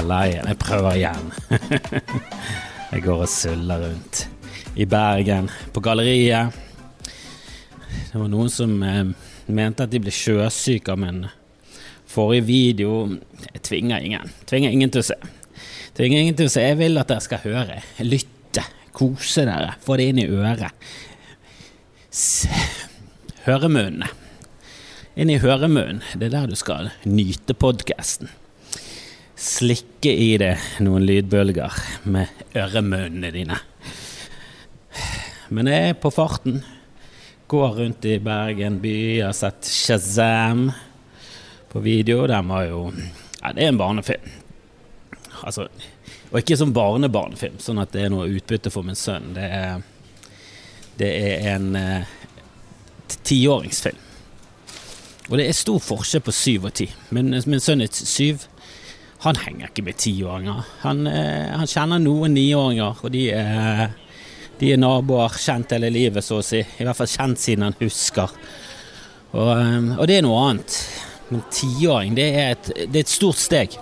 Eller igjen, jeg prøver igjen. jeg går og suller rundt i Bergen, på galleriet. Det var noen som eh, mente at de ble sjøsyke av min forrige video. Jeg tvinger ingen. Tvinger ingen til å se. Tvinger ingen til å se. Jeg vil at dere skal høre, lytte, kose dere, få det inn i øret. S Høremunnene. Inn i høremunnen. Det er der du skal nyte podkasten. Slikke i det noen lydbølger med øremunnene dine. Men jeg er på farten. Går rundt i Bergen by. Har sett Shazam på video. Den var jo Ja, det er en barnefilm. Altså, og ikke som barnebarnefilm, sånn at det er noe utbytte for min sønn. Det er, det er en eh, tiåringsfilm. Og det er stor forskjell på syv og ti. Min, min sønn er syv. Han henger ikke med tiåringer. Han, eh, han kjenner noen niåringer, og de er, de er naboer kjent hele livet, så å si. I hvert fall kjent siden han husker. Og, eh, og det er noe annet. Men tiåring, det, det er et stort steg.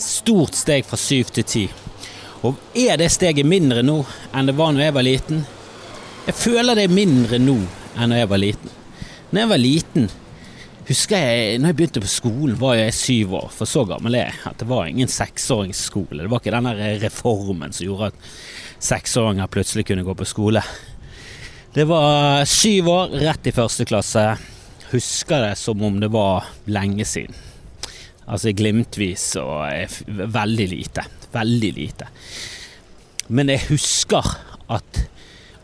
Stort steg fra syv til ti. Og er det steget mindre nå enn det var når jeg var liten? Jeg føler det er mindre nå enn når jeg var liten. Når jeg var liten, husker jeg når jeg begynte på skolen, var jeg syv år, for så gammel er jeg at det var ingen seksåringsskole. Det var ikke denne reformen som gjorde at seksåringer plutselig kunne gå på skole. Det var syv år, rett i første klasse. Husker det som om det var lenge siden. Altså glimtvis og veldig lite. Veldig lite. Men jeg husker at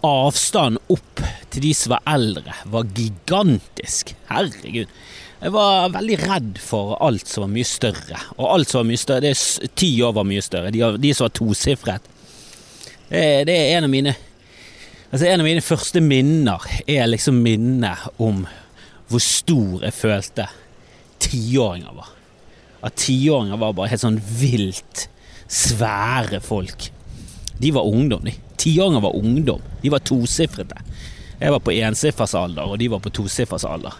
avstanden opp til de som var eldre, var gigantisk. Herregud. Jeg var veldig redd for alt som var mye større. Og alt som var mye større, det er ti år var mye større. De, de som var tosifret. Det, det, er en av mine Altså En av mine første minner er liksom minnet om hvor stor jeg følte tiåringer var. At tiåringer var bare helt sånn vilt svære folk. De var ungdom, de. Tiåringer var ungdom. De var tosifrete. Jeg var på ensifers alder, og de var på tosifers alder.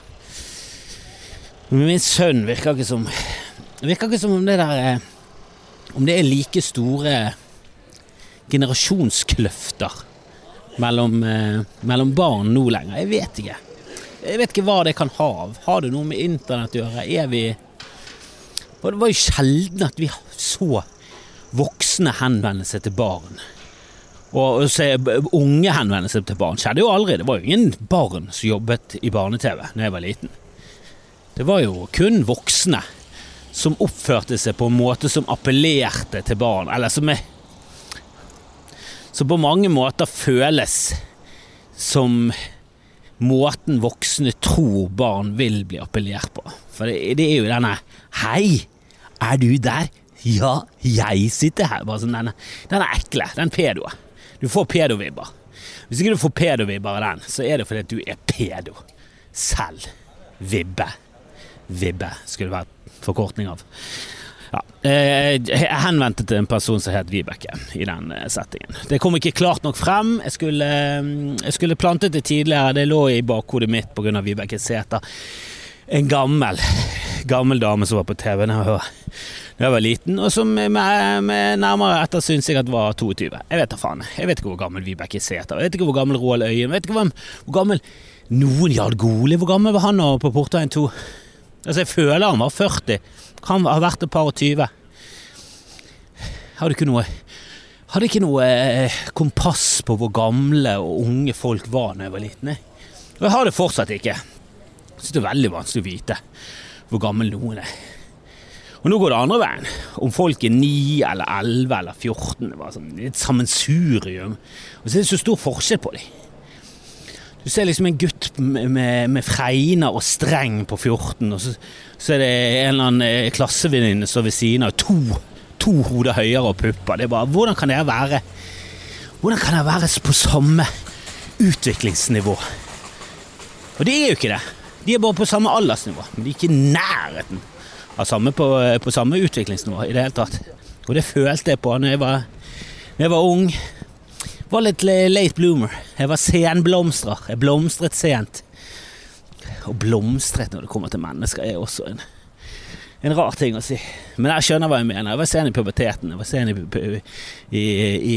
Men min sønn virker ikke som Virker ikke som om det der Om det er like store generasjonskløfter mellom, eh, mellom barn nå lenger. Jeg vet ikke. Jeg vet ikke hva det kan ha av. Har det noe med internett å gjøre? Er vi Det var jo sjelden at vi så voksne henvende seg til barn. Og se unge henvende seg til barn skjedde jo aldri. Det var jo ingen barn som jobbet i barne-TV da jeg var liten. Det var jo kun voksne som oppførte seg på en måte som appellerte til barn, eller som er Som på mange måter føles som måten voksne tror barn vil bli appellert på. For det, det er jo denne Hei, er du der? Ja, jeg sitter her. Bare sånn denne, den er ekle. Den pedoen. Du får pedovibber. Hvis ikke du får pedovibber av den, så er det fordi at du er pedo. Selv. Vibbe. Vibbe skulle det være forkortning av. Ja, jeg henvendte til en person som het Vibeke i den settingen. Det kom ikke klart nok frem. Jeg skulle, jeg skulle plantet det tidligere, det lå i bakhodet mitt pga. Vibeke Sæther. En gammel, gammel dame som var på TV da jeg var liten, og som med, med nærmere ettersyn sikkert var 22. Jeg vet da faen. Jeg vet ikke hvor gammel Vibeke Sæther Jeg vet ikke hvor gammel Roald Øyen Jeg vet ikke hvor, hvor gammel noen Jarl Goli. Hvor gammel var han på Portveien 2? Altså, jeg føler han var 40. Kan ha vært et par og tyve. Hadde ikke noe Hadde ikke noe eh, kompass på hvor gamle og unge folk var da jeg var liten. Og jeg har det fortsatt ikke. Jeg syns det er veldig vanskelig å vite hvor gammel noen er. Og nå går det andre veien. Om folk er 9 eller 11 eller 14. Det er sånn, et sammensurium. Og så er det så stor forskjell på dem. Du ser liksom en gutt med, med, med fregner og streng på 14, og så, så er det en eller annen klassevenninne som ved siden av to, to hoder høyere og pupper. Det er bare Hvordan kan dere være Hvordan kan dere være på samme utviklingsnivå? Og det er jo ikke det. De er bare på samme aldersnivå, men de er ikke i nærheten av samme på, på, samme utviklingsnivå i det hele tatt. Og det følte jeg på når jeg var, når jeg var ung. Jeg var litt late bloomer. Jeg var senblomstrer. Jeg blomstret sent. Og blomstret når det kommer til mennesker, er også en en rar ting å si. Men jeg skjønner hva jeg mener. Jeg var sen i puberteten. Jeg var sen i, i, i,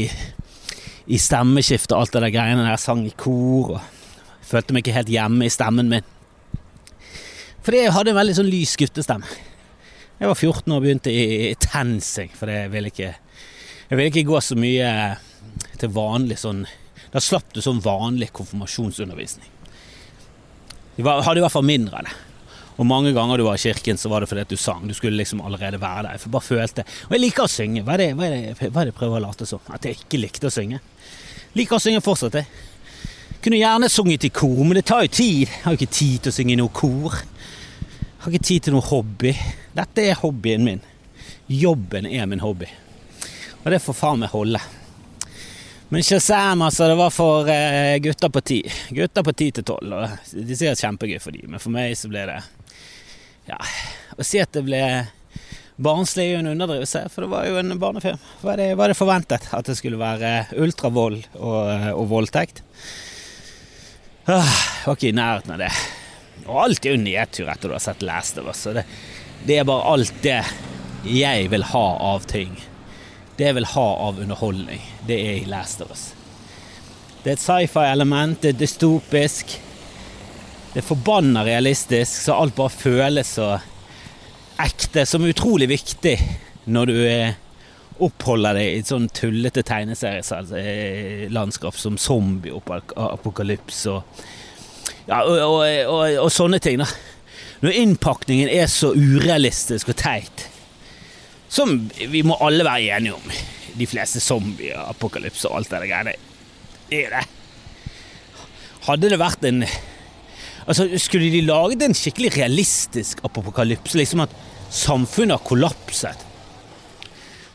i stemmeskiftet og alt det der greiene der. Jeg sang i kor og følte meg ikke helt hjemme i stemmen min. Fordi jeg hadde en veldig sånn lys guttestemme. Jeg var 14 år og begynte i TenSing, for jeg ville ikke Jeg ville ikke gå så mye til vanlig sånn Da slapp du sånn vanlig konfirmasjonsundervisning. De hadde i hvert fall mindre av det. Og mange ganger du var i kirken, så var det fordi at du sang. Du skulle liksom allerede være der. Jeg bare følte Og jeg liker å synge. Hva er det, hva er det, hva er det jeg prøver å late som? At jeg ikke likte å synge. Liker å synge fortsatt, jeg. Kunne gjerne sunget i kor, men det tar jo tid. Jeg har jo ikke tid til å synge i noe kor. Jeg har ikke tid til noe hobby. Dette er hobbyen min. Jobben er min hobby. Og det får faen meg holde. Men Shazam, altså, det var for eh, gutter på ti. Gutter på ti til tolv. De sier er kjempegøy for dem, men for meg så ble det Ja, å si at det ble barnslig er jo en underdrivelse, for det var jo en barnefilm. Var det, var det forventet at det skulle være ultravold og, og voldtekt? Ah, var ikke i nærheten av det. Og alt er jo nedtur etter du har sett Last of Us. Det, det er bare alt det jeg vil ha av ting. Det jeg vil ha av underholdning, det er i Last of Us. Det er et sci-fi-element, det er dystopisk. Det er forbanna realistisk, så alt bare føles så ekte, som er utrolig viktig når du oppholder deg i et sånn tullete tegneserielandskap som zombie og ja, og, og, og, og, sånne ting, da. Når innpakningen er så urealistisk og teit, som vi må alle være enige om De fleste zombier, apokalypse og alt det der greiene. Er det. Hadde det vært en Altså, Skulle de laget en skikkelig realistisk apokalypse, liksom at samfunnet har kollapset,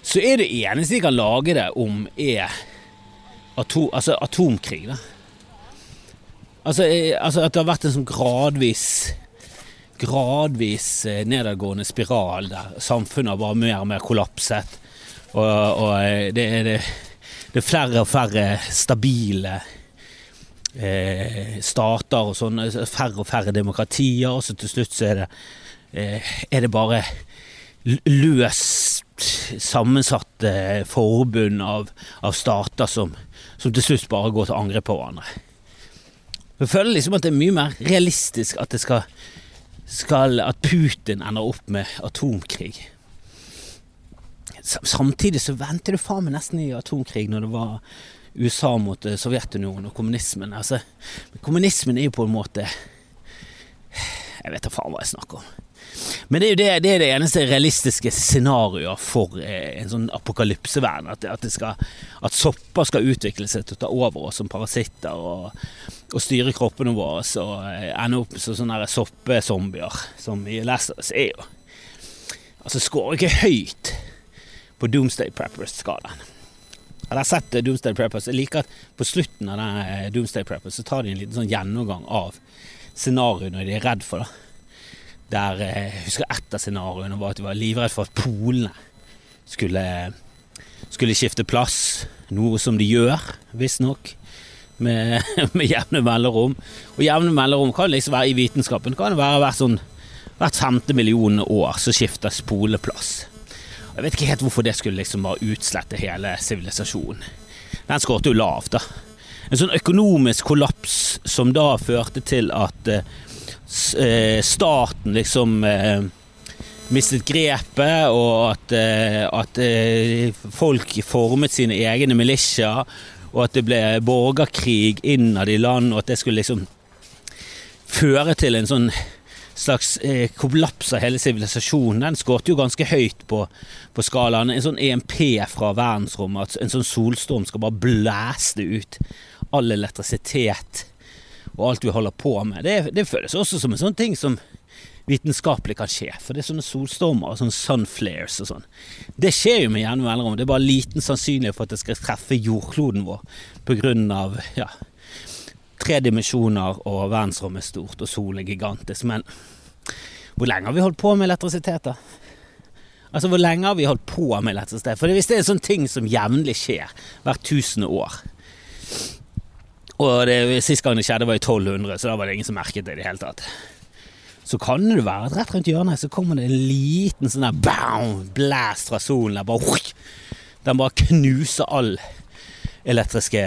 så er det eneste de kan lage det om, er atom, altså atomkrig. da. Altså, eh, altså, at det har vært en sånn gradvis Gradvis eh, nedadgående spiral der samfunnet har bare mer og mer kollapset. Og, og eh, det, er, det, er flere og færre stabile eh, stater og sånn. Færre og færre demokratier. Og så til slutt så er det, eh, er det bare løst sammensatte forbund av, av stater som, som til slutt bare går til angrep på hverandre. Jeg føler liksom at det er mye mer realistisk at skal, skal At Putin ender opp med atomkrig. Samtidig så venter du faen meg nesten i atomkrig når det var USA mot eh, Sovjetunionen og kommunismen. Altså, kommunismen er jo på en måte Jeg vet da faen hva jeg snakker om. Men det er jo det, det, er det eneste realistiske scenarioet for eh, en sånn apokalypseverden. At, at, at, sopper skal utvikle seg til å ta over oss som parasitter og, og styre kroppene våre og eh, ende opp som sånne soppezombier som vi leser oss er jo Altså skårer ikke høyt på Doomsday Preppers-skalaen. Jeg har sett eh, Doomsday Preppers. Jeg liker at på slutten av Doomsday Preppers så tar de en liten sånn gjennomgang av scenarioene de er redd for. da der eh, Jeg husker ett av scenarioene var at vi var livredd for at polene skulle, skulle skifte plass. Noe som de gjør, visstnok. Med, med jevne melderom. Og jevne melderom kan liksom være i vitenskapen. Kan det være hvert, sånn, femte million år så skiftes poleplass. Jeg vet ikke helt hvorfor det skulle liksom bare utslette hele sivilisasjonen. Den skåret jo lavt, da. En sånn økonomisk kollaps som da førte til at Eh, staten liksom eh, mistet grepet, og at, eh, at folk formet sine egne militia, og at det ble borgerkrig innad i land, og at det skulle liksom føre til en sånn slags eh, kollaps av hele sivilisasjonen. Den skåret jo ganske høyt på, på, skalaen. En sånn EMP fra verdensrommet, en sånn solstorm skal bare blæste ut all elektrisitet og alt vi holder på med. Det, det føles også som en sånn ting som vitenskapelig kan skje. For det er sånne solstormer og sånne sunflares og sånn. Det skjer jo med jevne mellomrom. Det er bare liten sannsynlighet for at det skal treffe jordkloden vår av ja, tre dimensjoner og verdensrommet er stort og solen er gigantisk. Men hvor lenge har vi holdt på med elektrisitet, da? Altså, hvor lenge har vi holdt på med elektrisitet? For hvis det er en sånn ting som jevnlig skjer hvert tusende år og det, sist gang det skjedde, var i 1200, så da var det ingen som merket det i det hele tatt. så kan det være at rett rundt hjørnet så kommer det en liten sånn der bam, blast fra solen. Der bare, den bare knuser all elektriske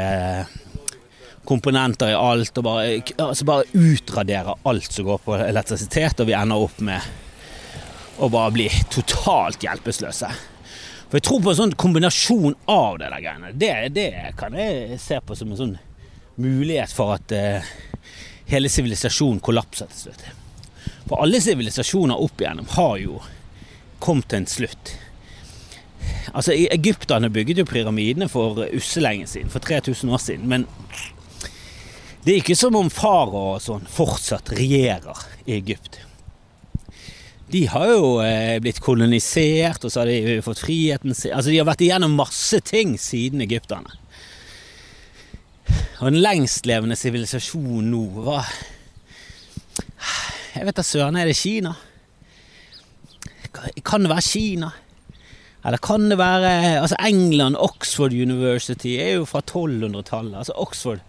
komponenter i alt, og bare, altså bare utraderer alt som går på elektrisitet, og vi ender opp med å bare bli totalt hjelpeløse. For jeg tror på en sånn kombinasjon av det der greiene. Det, det kan jeg se på som en sånn mulighet for at eh, hele sivilisasjonen kollapser til slutt. For alle sivilisasjoner opp igjennom har jo kommet til en slutt. Altså, Egypterne bygget jo pyramidene for usselenge siden, for 3000 år siden. Men det er ikke som om farao og sånn fortsatt regjerer i Egypt. De har jo eh, blitt kolonisert, og så har de fått friheten sin Altså, de har vært igjennom masse ting siden egypterne. Og den lengstlevende sivilisasjonen nå var Jeg vet da søren, er det Kina? Kan det være Kina? Eller kan det være Altså, England, Oxford University er jo fra 1200-tallet. Altså, Oxford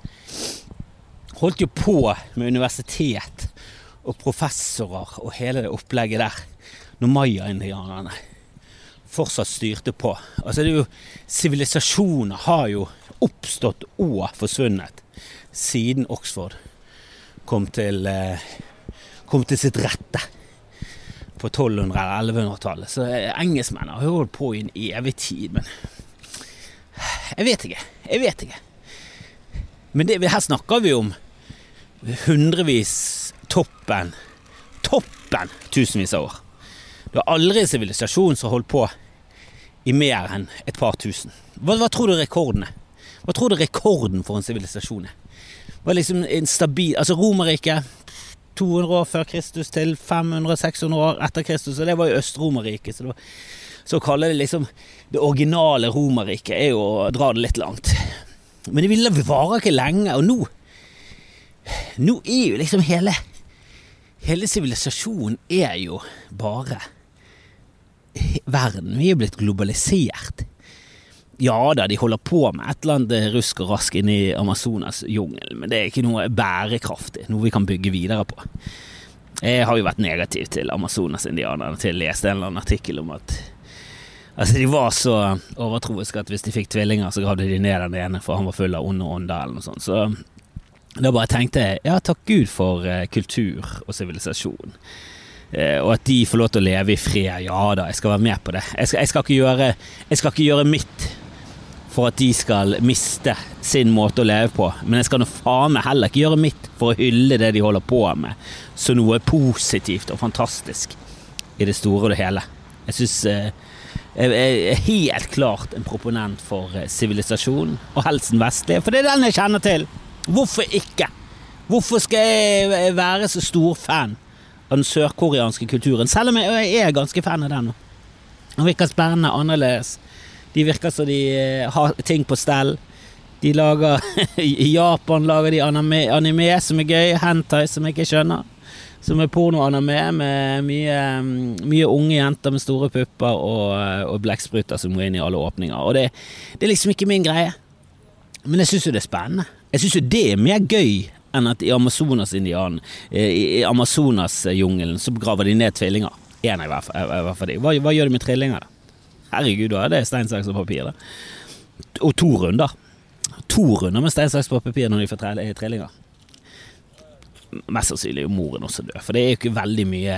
holdt jo på med universitet og professorer og hele det opplegget der når maya-indianerne fortsatt styrte på. Altså, det er jo Sivilisasjoner har jo oppstått og forsvunnet siden Oxford kom til, eh, kom til sitt rette på 1200- eller 1100-tallet. Så eh, engelskmennene har holdt på i en evig tid, men Jeg vet ikke. Jeg vet ikke. Men det, her snakker vi om hundrevis toppen Toppen tusenvis av år. Det var aldri en sivilisasjon som holdt på i mer enn et par tusen. Hva, hva tror du rekorden er? Hva tror du rekorden for en sivilisasjon er? Var liksom en stabil Altså Romerriket 200 år før Kristus til 500-600 år etter Kristus, og det var jo Øst-Romerriket. Så, så å kalle det liksom det originale Romerriket er jo å dra det litt langt. Men det ville vare ikke lenge, og nå Nå er jo liksom hele Hele sivilisasjonen er jo bare verden. Vi er blitt globalisert. Ja da, de holder på med et eller annet rusk og rask inni Amazonas jungel, men det er ikke noe bærekraftig, noe vi kan bygge videre på. Jeg har jo vært negativ til Amazonas-indianerne til jeg leste en eller annen artikkel om at Altså, de var så overtroiske at hvis de fikk tvillinger, så gravde de ned den ene, for han var full av onde ånder eller noe sånt. Så da bare tenkte jeg ja, takk Gud for uh, kultur og sivilisasjon. Uh, og at de får lov til å leve i fred. Ja da, jeg skal være med på det. Jeg skal, jeg skal, ikke, gjøre, jeg skal ikke gjøre mitt for at de skal miste sin måte å leve på, men jeg skal nå faen meg heller ikke gjøre mitt for å hylle det de holder på med, som noe positivt og fantastisk i det store og det hele. Jeg syns uh, jeg er helt klart en proponent for sivilisasjon, og helsen vestlig for det er den jeg kjenner til. Hvorfor ikke? Hvorfor skal jeg være så stor fan av den sørkoreanske kulturen, selv om jeg er ganske fan av den? Den virker spennende, annerledes. De virker som de eh, har ting på stell. De lager I Japan lager de anime, anime som er gøy, hentai som jeg ikke skjønner. Som er pornoanime med mye, mye, unge jenter med store pupper og, og blekkspruter som går inn i alle åpninger. Og det, det er liksom ikke min greie. Men jeg syns jo det er spennende. Jeg syns jo det er mer gøy enn at i Amazonas-indianen, eh, i Amazonas-jungelen, så graver de ned tvillinger. Én i hvert fall. Hva, hva gjør de med trillinger, da? Herregud, da er det stein, saks og papir, da. Og to runder. To runder med stein, saks og papir når de får trillinger. Mest sannsynlig er moren også død, for det er jo ikke veldig mye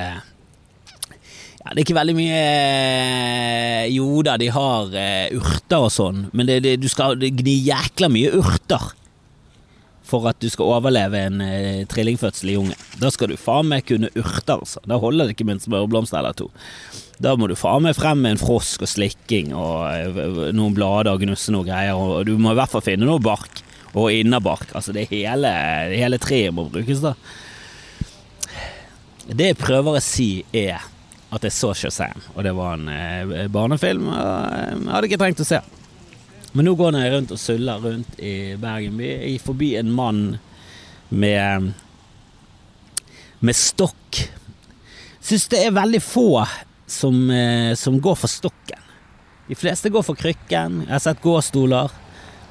ja, det er ikke veldig mye Jo da, de har uh, urter og sånn, men det, det, du skal gni jækla mye urter for at du skal overleve en uh, trillingfødsel i unge. Da skal du faen meg kunne urter, altså. Da holder det ikke med en eller to. Da må du faen meg frem med en frosk og slikking og uh, noen blader og gnusse noe greier, og du må i hvert fall finne noe bark og innerbark. Altså, det hele, hele treet må brukes, da. Det jeg prøver å si, er at jeg så Shazam, og det var en eh, barnefilm. Og jeg hadde ikke trengt å se. Men nå går jeg rundt og suller rundt i Bergen by. Forbi en mann med med stokk. Syns det er veldig få som, eh, som, går for stokken. De fleste går for krykken. Jeg har sett gåstoler.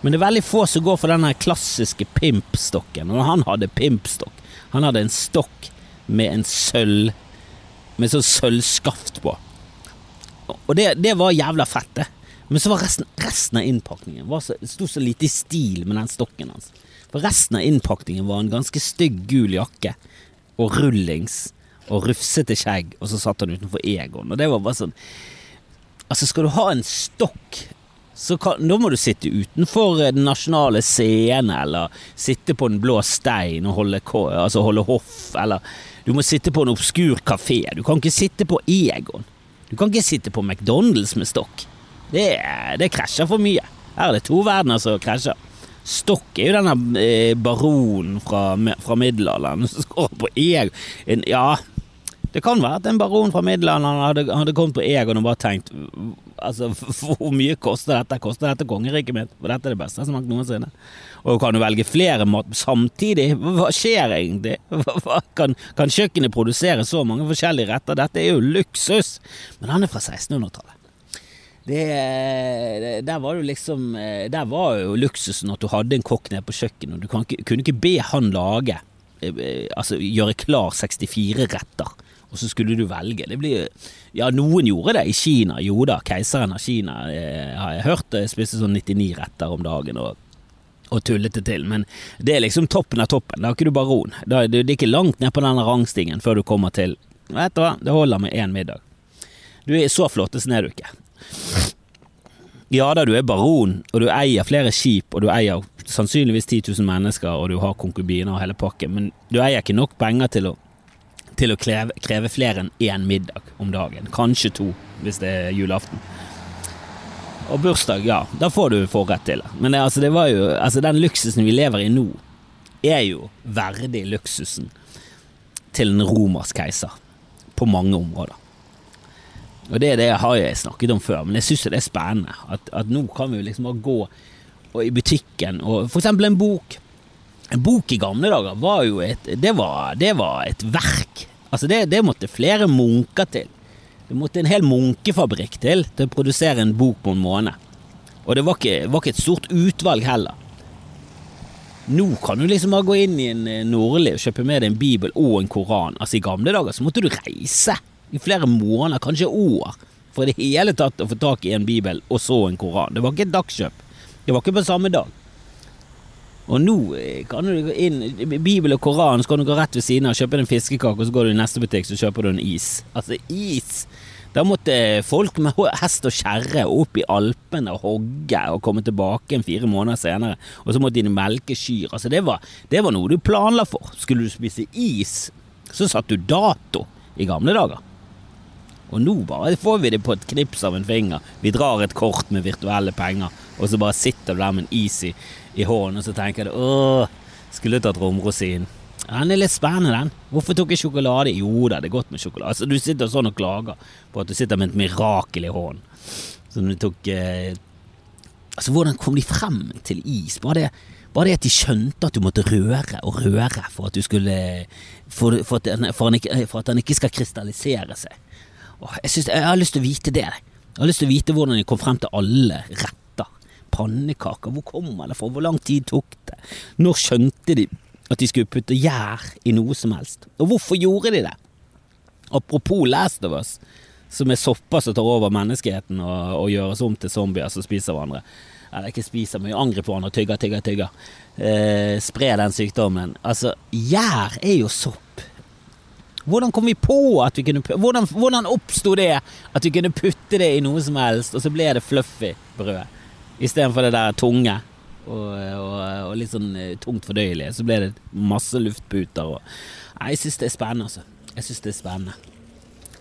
Men det er veldig få som går for den klassiske pimpstokken. Og han hadde pimpstokk. Han hadde en stokk med en sølv Med sånn sølvskaft på. Og det, det var jævla fett, det. Men så var resten, resten av innpakningen var så, sto så lite i stil med den stokken hans. For resten av innpakningen var en ganske stygg gul jakke og rullings og rufsete skjegg, og så satt han utenfor Egon. Og det var bare sånn Altså, skal du ha en stokk, så kan, da må du sitte utenfor den nasjonale scene, eller sitte på Den blå stein og holde, altså holde hoff, eller du må sitte på en obskur kafé. Du kan ikke sitte på Egon. Du kan ikke sitte på McDonald's med stokk. Det, det krasjer for mye. Her er det to verdener som krasjer. Stokk er jo denne eh, baronen fra, fra middelalderen som går på Egon. Ja, det kan være at en baron fra middelalderen hadde, hadde kommet på Egon og bare tenkt Altså, hvor mye koster dette? Koster dette kongeriket mitt? For dette er det beste jeg har smakt noensinne. Og kan du velge flere mat samtidig? Hva skjer egentlig? Hva, kan, kan kjøkkenet produsere så mange forskjellige retter? Dette er jo luksus! Men han er fra 1600-tallet. Det, der var jo liksom Der var jo luksusen at du hadde en kokk nede på kjøkkenet, du kunne ikke be han lage eh, Altså gjøre klar 64 retter og så skulle du velge. Det blir Ja, noen gjorde det i Kina. Jo da, keiseren av Kina eh, har jeg hørt jeg spiste sånn 99 retter om dagen og, og det til. Men det er liksom toppen av toppen. Da er ikke du baron. Det, er ikke langt ned på denne rangstigen før du kommer til Vet du hva, det holder med én middag. Du er så flottesen er du ikke. Ja da, du er baron, og du eier flere skip, og du eier sannsynligvis 10 000 mennesker, og du har konkubiner og hele pakken, men du eier ikke nok penger til å til å kreve, kreve flere enn én middag om dagen. Kanskje to, hvis det er julaften. Og bursdag, ja, da får du forrett til det. Men det, altså, det jo, altså, den luksusen vi lever i nå, er jo verdig luksusen til en romersk keiser. På mange områder. Og det, det har jeg snakket om før, men jeg syns det er spennende. At, at, nå kan vi liksom bare gå i butikken og for eksempel en bok. En bok i gamle dager var jo et Det var, det var et verk. Altså det, det, måtte flere munker til. Det måtte en hel munkefabrikk til til å produsere en bok på en måned. Og det var ikke, var ikke et stort utvalg heller. Nå kan du liksom bare gå inn i en nordlig Nordli og kjøpe med deg en bibel og en koran. Altså I gamle dager så måtte du reise i flere måneder, kanskje år, for i det hele tatt å få tak i en bibel og så en koran. Det var ikke et dagskjøp. Det var ikke på samme dag. Og nå eh, kan du gå inn Bibel og Koran, så kan du gå rett ved siden av, kjøpe en fiskekake, og så går du i neste butikk, så kjøper du en is. Altså, is! Da måtte folk med hest og kjerre opp i Alpene og hogge og komme tilbake en fire måneder senere. Og så måtte de melke kyr. Altså, det var, det var noe du planla for. Skulle du spise is, så satt du dato i gamle dager. Og nå bare får vi det på et knips av en finger. Vi drar et kort med virtuelle penger, og så bare sitter du der med en is i i hånden, og så tenker du åh, skulle tatt romrosin. Den er litt spennende, den. Hvorfor tok jeg sjokolade? Jo da, det er godt med sjokolade. Altså, du sitter sånn og klager på at du sitter med et mirakel i hånden. Som du tok eh... Altså, hvordan kom de frem til is? Var det, var det at de skjønte at du måtte røre og røre for at du skulle For, for, at, for, han, for at, han, ikke skal krystallisere seg. Åh, jeg, synes, jeg har lyst til å vite det. Jeg har lyst til å vite hvordan de kom frem til alle rett pannekaker. Hvor kommer det fra? Hvor lang tid tok det? Når skjønte de at de skulle putte gjær i noe som helst? Og hvorfor gjorde de det? Apropos Last of Us, som er sopper som tar over menneskeheten og, og gjøres om til zombier som spiser hverandre. Eller ikke spiser, men angrer på hverandre, tygger, tygger, tygger. Eh, spre den sykdommen. Altså, gjær er jo sopp. Hvordan kom vi på at vi kunne Hvordan, hvordan oppsto det at vi kunne putte det i noe som helst, og så ble det fluffy brød? Istedenfor det der tunge og, og, og, litt sånn eh, tungt fordøyelige, så ble det masse luftputer og Nei, jeg syns det er spennende, altså. Jeg syns det er spennende.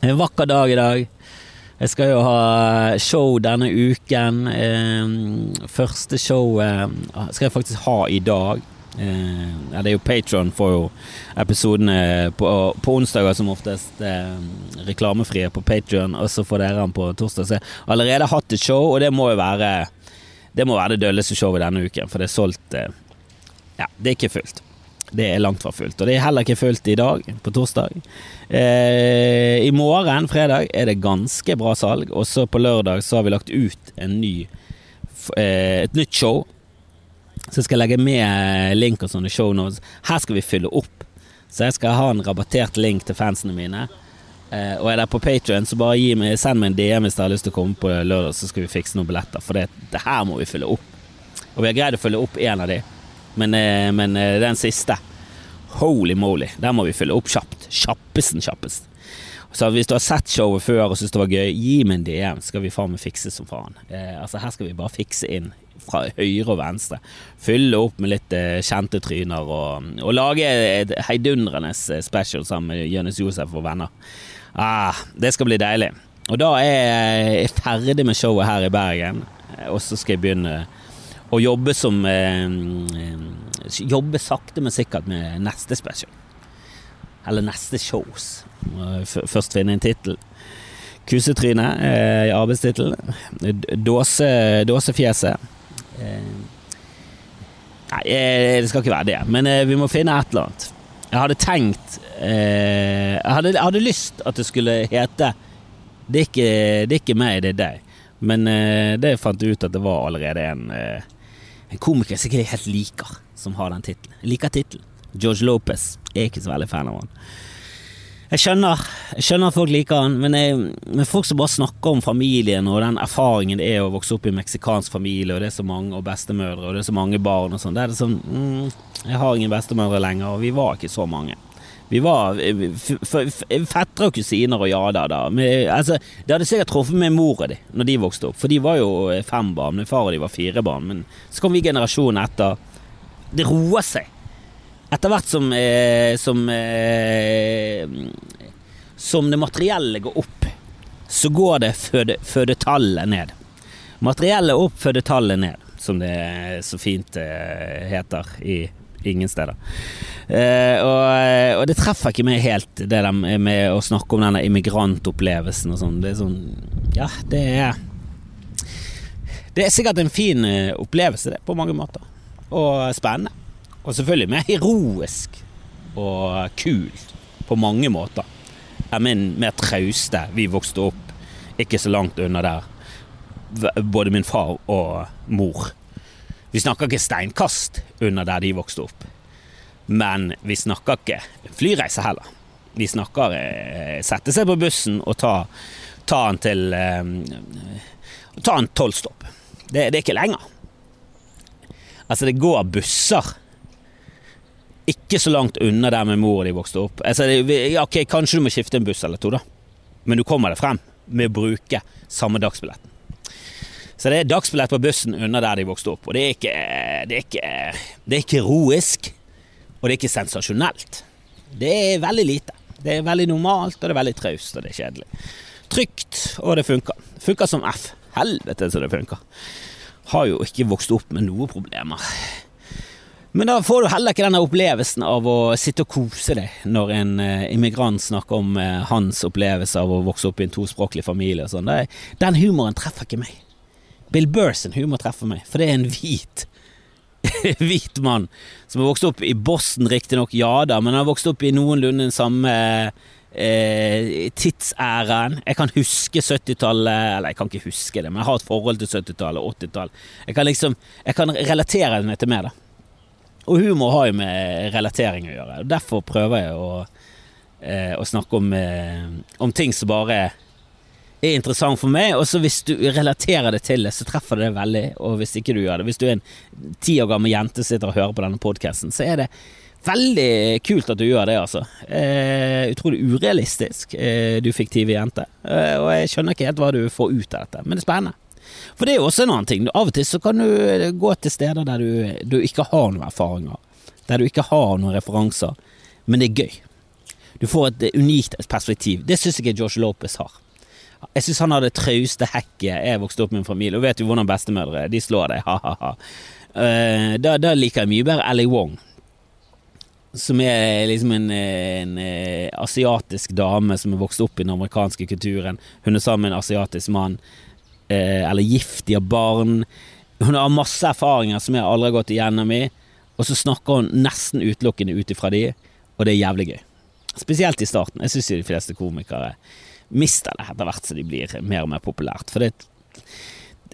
En vakker dag i dag. Jeg skal jo ha show denne uken. Eh, første show eh, skal jeg faktisk ha i dag. Ja, det er jo Patron for jo episodene på, på onsdager som oftest. Eh, reklamefrie på Patron, og så får dere den på torsdag. Så jeg har allerede hatt et show, og det må jo være det må være det dølleste showet denne uken, for det er solgt eh, Ja, det er ikke fullt. Det er langt fra fullt. Og det er heller ikke fullt i dag, på torsdag. Eh, I morgen, fredag, er det ganske bra salg. Og så på lørdag så har vi lagt ut ny, eh, et nytt show. Så jeg skal legge med link og sånne show notes. Her skal vi fylle opp Så jeg skal ha en rabattert link til fansene mine. Eh, og er der på Patrion, så bare gi meg, send meg en DM hvis dere har lyst til å komme på lørdag, så skal vi fikse noen billetter. For det, det her må vi fylle opp. Og vi har greid å fylle opp én av de, men, eh, men eh, den siste Holy moly, der må vi fylle opp kjapt. Kjappesten kjappest. Så hvis du har sett showet før og syns det var gøy, gi meg en DM, skal vi faen meg fikse som faen. Eh, altså Her skal vi bare fikse inn fra høyre og venstre. Fylle opp med litt eh, kjente tryner og, og lage et heidundrende eh, special sammen med Jonis Josef og venner. Ah, det skal bli deilig. Og da er jeg ferdig med showet her i Bergen, og så skal jeg begynne å jobbe som eh, Jobbe sakte, men sikkert med neste special. Eller neste shows. Først finne en tittel. Kusetryne eh, i arbeidstittelen. Dåse, dåsefjeset. Eh, nei, eh, det skal ikke være det, men eh, vi må finne et eller annet. Jeg hadde tenkt eh, jeg, hadde, jeg, hadde, lyst at det skulle hete Det er ikke, det er ikke meg, det er deg. Men eh, det fant jeg ut at det var allerede en, en komiker som ikke helt liker, som har den tittelen. Liker tittelen. George Lopez. Jeg er ikke så veldig fan av han. Jeg skjønner, jeg skjønner at folk liker han, men, jeg, men, folk som bare snakker om familien og den erfaringen det er å vokse opp i en meksikansk familie, og det er så mange og bestemødre, og det er så mange barn og sånn, det er det sånn mm, Jeg har ingen bestemødre lenger, og vi var ikke så mange. Vi var fettere og kusiner og ja da, da. Men, altså, det hadde sikkert truffet med mora di når de vokste opp, for de var jo fem barn. Min far og de var fire barn. Men så kom vi generasjonen etter. Det roer seg etter hvert som, eh, som, eh, som det materielle går opp, så går det føde, fødetallet ned. Materiellet opp, fødetallet ned, som det så fint eh, heter i ingen steder. Eh, og, og, det treffer ikke meg helt, det der med å snakke om denne immigrantopplevelsen og sånn. Det er sånn Ja, det er Det er sikkert en fin eh, opplevelse, det, på mange måter. Og spennende. Og selvfølgelig mer heroisk og kult på mange måter enn min mer trauste Vi vokste opp ikke så langt unna der, både min far og mor. Vi snakker ikke steinkast under der de vokste opp, men vi snakker ikke flyreise heller. Vi snakker eh, sette seg på bussen og ta, ta den til eh, Ta en tolvstopp. Det, det er ikke lenger. Altså, det går busser ikke så langt unna der med mor og de vokste opp. Altså, ok, Kanskje du må skifte en buss eller to, da, men du kommer deg frem med å bruke samme dagsbilletten. Så det er dagsbillett på bussen unna der de vokste opp. Og det er ikke, det er ikke, det er ikke heroisk, og det er ikke sensasjonelt. Det er veldig lite. Det er veldig normalt, og det er veldig traust, og det er kjedelig. Trygt, og det funker. Funker som F. Helvete så det funker. Har jo ikke vokst opp med noen problemer. Men da får du heller ikke denne opplevelsen av å sitte og kose deg når en uh, immigrant snakker om uh, hans opplevelse av å vokse opp i en tospråklig familie og sånn. Den humoren treffer ikke meg. Bill Burrs humor treffer meg, for det er en hvit hvit mann som har vokst opp i Boston, riktignok, ja da, men han har vokst opp i noenlunde den samme eh, tidsæren. Jeg kan huske 70-tallet, eller jeg kan ikke huske det, men jeg har et forhold til 70-tallet og 80-tallet. Jeg kan liksom, jeg kan relatere meg til mer, da. Og humor har jo med relatering å gjøre. Derfor prøver jeg å, eh, å snakke om, eh, om, ting som bare er interessant for meg. Og så hvis du relaterer det til det, så treffer det veldig. Og hvis ikke du gjør det Hvis du er en ti år gammel jente som sitter og hører på denne podkasten, så er det veldig kult at du gjør det, altså. Eh, utrolig urealistisk, eh, du fiktive jente. Eh, og jeg skjønner ikke helt hva du får ut av dette, men det er spennende. For det er jo også en annen ting. Av og til så kan du eh, gå til steder der du, du ikke har noen erfaringer. Der du ikke har noen referanser. Men det er gøy. Du får et unikt perspektiv. Det syns jeg George Lopez har. Jeg syns han har det trauste hekket. Jeg vokste opp med en familie, og vet jo hvordan bestemødre er. De slår deg, ha-ha-ha. Uh, da, da, liker jeg mye bedre Ellie Wong. Som er liksom en, en, eh, asiatisk dame som er vokst opp i den amerikanske kulturen. Hun er sammen med en asiatisk mann eh, eller giftige barn. Hun har masse erfaringer som jeg aldri har gått igjennom i, og så snakker hun nesten utelukkende ut ifra de, og det er jævlig gøy. Spesielt i starten. Jeg syns de fleste komikere mister det etter hvert som de blir mer og mer populært. For det,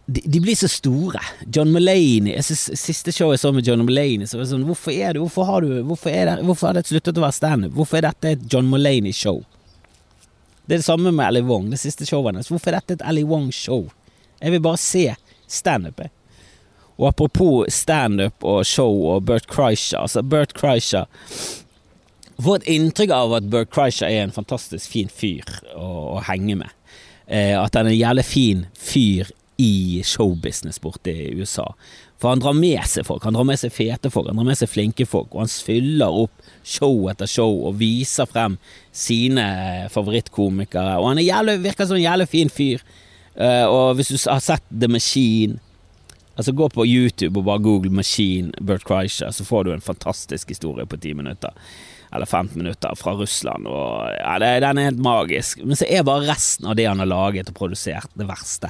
de, de blir så store. John Mulaney jeg synes, Siste show jeg så med John Mulaney, så var det sånn Hvorfor er det Hvorfor har du Hvorfor, er det, hvorfor har det sluttet å være standup? Hvorfor er dette et John Mulaney-show? Det er det samme med Ellie Wong, det siste showet hennes. Hvorfor er dette et Ellie Wong-show? Jeg vil bare se standup, jeg. Og apropos standup og show og Bert Kreischer Altså, Bert Kreischer Får et inntrykk av at Bert Kreischer er en fantastisk fin fyr å, å henge med. Eh, at han er en jævlig fin fyr i showbusiness borte i USA. For han drar med seg folk. Han drar med seg fete folk, han drar med seg flinke folk, og han fyller opp show etter show og viser frem sine favorittkomikere. Og han jævlig, virker som en jævlig fin fyr. Uh, og hvis du har sett The Machine Altså Gå på YouTube og bare google Machine Bert Kreischer, så får du en fantastisk historie på ti minutter. Eller 15 minutter fra Russland. Og, ja, det, Den er helt magisk. Men så er bare resten av det han har laget og produsert, det verste.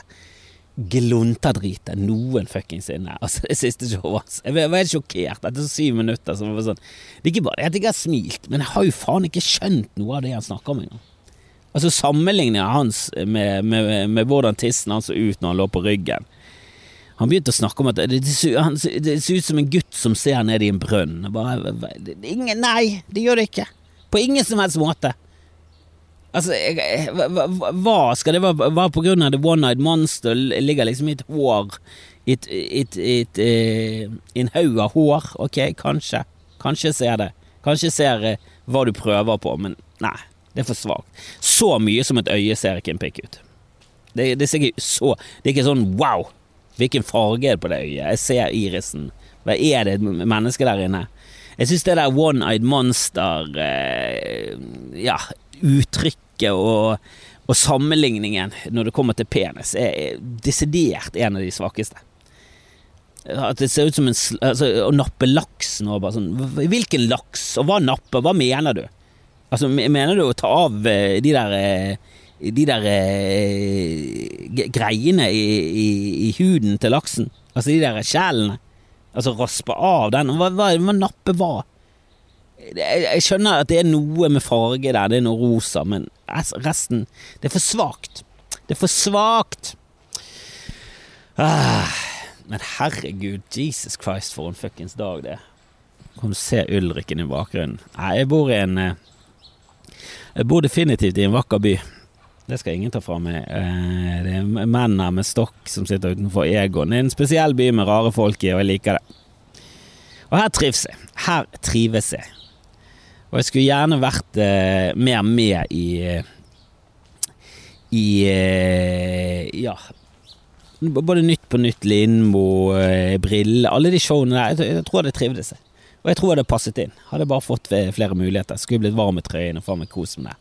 Gluntadritet noen fuckings inne. Altså, det siste showet hans. Jeg var helt sjokkert etter syv minutter. Så var sånn. Det er ikke bare det at jeg har smilt, men jeg har jo faen ikke skjønt noe av det han snakker om engang. Altså Sammenligninga hans med, med, med, hvordan tissen hans så ut når han lå på ryggen han begynte å snakke om at det, ser ut som en gutt som ser ned i en brønn. Bare, ingen, nei, det gjør det ikke. På ingen som helst måte. Altså, hva skal det være? Bare på grunn av The One Night Monster ligger liksom i et hår I eh, en haug av hår. Ok, kanskje. Kanskje ser det. Kanskje ser eh, hva du prøver på, men nei, det er for svakt. Så mye som et øye ser ikke en pikk ut. Det, det, er ikke så Det er ikke sånn wow, Hvilken farge er det på det øyet? Jeg ser irisen. Hva er det et menneske der inne? Jeg syns det der one-eyed monster eh, Ja, uttrykket og, og, sammenligningen når det kommer til penis, er desidert en av de svakeste. At det ser ut som en altså, Å nappe laks nå, bare sånn Hvilken laks, og hva napper, hva mener du? Altså, mener du å ta av eh, de der eh, de der eh, greiene i, i, i, huden til laksen. Altså de der skjellene. Altså raspe av den. Hva, hva, hva nappe hva? Jeg, skjønner at det er noe med farge der, det er noe rosa, men resten Det er for svakt. Det er for svakt. Ah, men herregud, Jesus Christ, for en fuckings dag det er. Kan du se Ulriken i bakgrunnen? Nei, jeg bor i en Jeg bor definitivt i en vakker by. Det skal ingen ta fra meg. Eh, det er mennene med stokk som sitter utenfor Egon. Det er en spesiell by med rare folk i, og jeg liker det. Og her trives jeg. Her trives jeg. Og jeg skulle gjerne vært eh, mer med i i eh, ja både Nytt på nytt, Lindmo, Brille Alle de showene der. Jeg, tror det trivdes jeg. Og jeg tror jeg hadde passet inn. Hadde bare fått flere muligheter. Skulle blitt varm i trøyen og faen meg kost med det.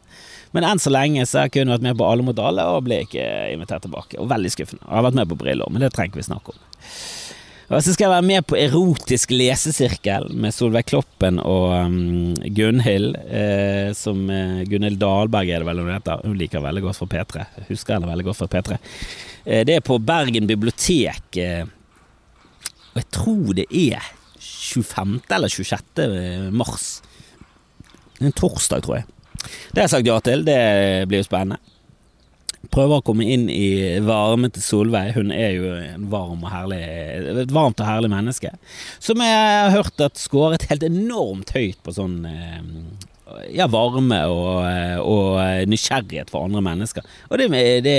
Men enn så lenge så har jeg kun vært med på Alle mot alle, og ble ikke invitert tilbake. Og veldig skuffende. Jeg har vært med på Briller, men det trenger vi snakke om. Og så skal jeg være med på Erotisk lesesirkel med Solveig Kloppen og um, Gunhild. Eh, som eh, Gunhild Dahlberg er det vel hun heter. Hun liker veldig godt fra P3. Husker henne veldig godt fra P3. Eh, det er på Bergen bibliotek. Eh, og jeg tror det er 25. eller 26. mars. En torsdag, tror jeg. Det har jeg sagt ja til. Det blir jo spennende. Prøver å komme inn i varmen til Solveig. Hun er jo en varm og herlig, et varmt og herlig menneske. Som jeg har hørt at skåret helt enormt høyt på sånn eh, ja, varme og, og, nysgjerrighet for andre mennesker. Og det, det,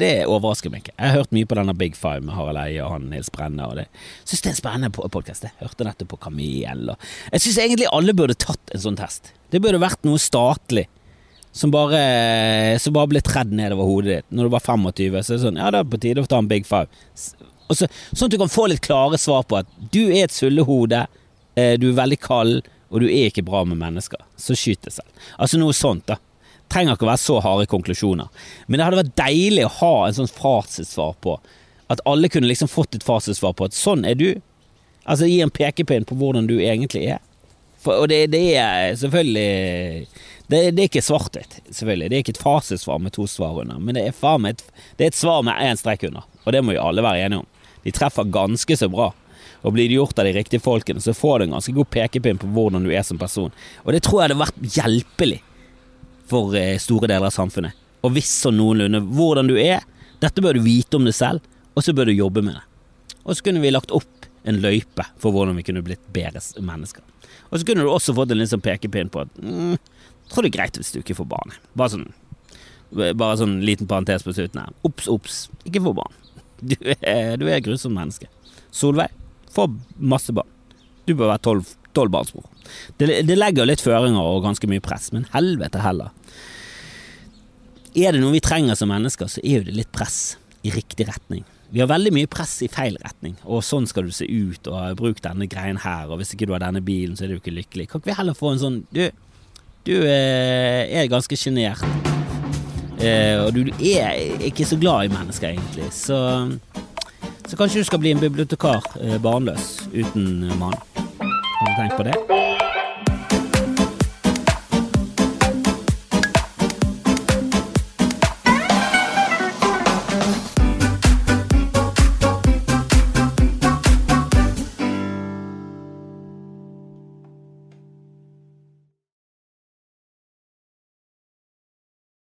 det, overrasker meg ikke. Jeg har hørt mye på denne Big Five med Harald Eie og han Nils Brenne. Og det syns det er en spennende podkast. Jeg hørte nettopp på Kamel. jeg syns egentlig alle burde tatt en sånn test. Det burde vært noe statlig. Som bare, som bare ble tredd nedover hodet ditt. Når du var 25, så er det sånn Ja, det er på tide å ta en Big Five. Så, sånn at du kan få litt klare svar på at du er et sullehode, eh, du er veldig kald, og du er ikke bra med mennesker. Så skyt deg selv. Altså noe sånt, da. Trenger ikke å være så harde konklusjoner. Men det hadde vært deilig å ha en sånn fasitsvar på at alle kunne liksom fått et fasitsvar på at sånn er du. Altså gi en pekepinn på hvordan du egentlig er. For, og det, det, er selvfølgelig det, det er ikke svart-hvitt, selvfølgelig. Det er ikke et fasitsvar med to svar under, men det er, et, det er et svar med én strek under. Og det må jo alle være enige om. De treffer ganske så bra. Og blir det gjort av de riktige folkene, så får du en ganske god pekepinn på hvordan du er som person. Og det tror jeg hadde vært hjelpelig for eh, store deler av samfunnet. Og visst sånn noenlunde hvordan du er. Dette bør du vite om deg selv, og så bør du jobbe med det. Og så kunne vi lagt opp en løype for hvordan vi kunne blitt bedre mennesker. Og så kunne du også fått en liten pekepinn på at mm, tror det er greit hvis du ikke får barn. Bare sånn bare sånn liten parentes på slutten her. Ops, ops, ikke få barn. Du er, du er et grusomt menneske. Solveig, få masse barn. Du bør være tolv tolvbarnsmor. Det, det legger litt føringer og ganske mye press, men helvete heller. Er det noe vi trenger som mennesker, så er jo det litt press i riktig retning. Vi har veldig mye press i feil retning, og sånn skal du se ut, og bruk denne greien her, og hvis ikke du har denne bilen, så er du ikke lykkelig. Kan ikke vi heller få en sånn Du, du eh, er ganske sjenert, eh, og du, er ikke så glad i mennesker, egentlig, så, så kanskje du skal bli en bibliotekar, eh, barnløs, uten mann. Har du tenkt på det?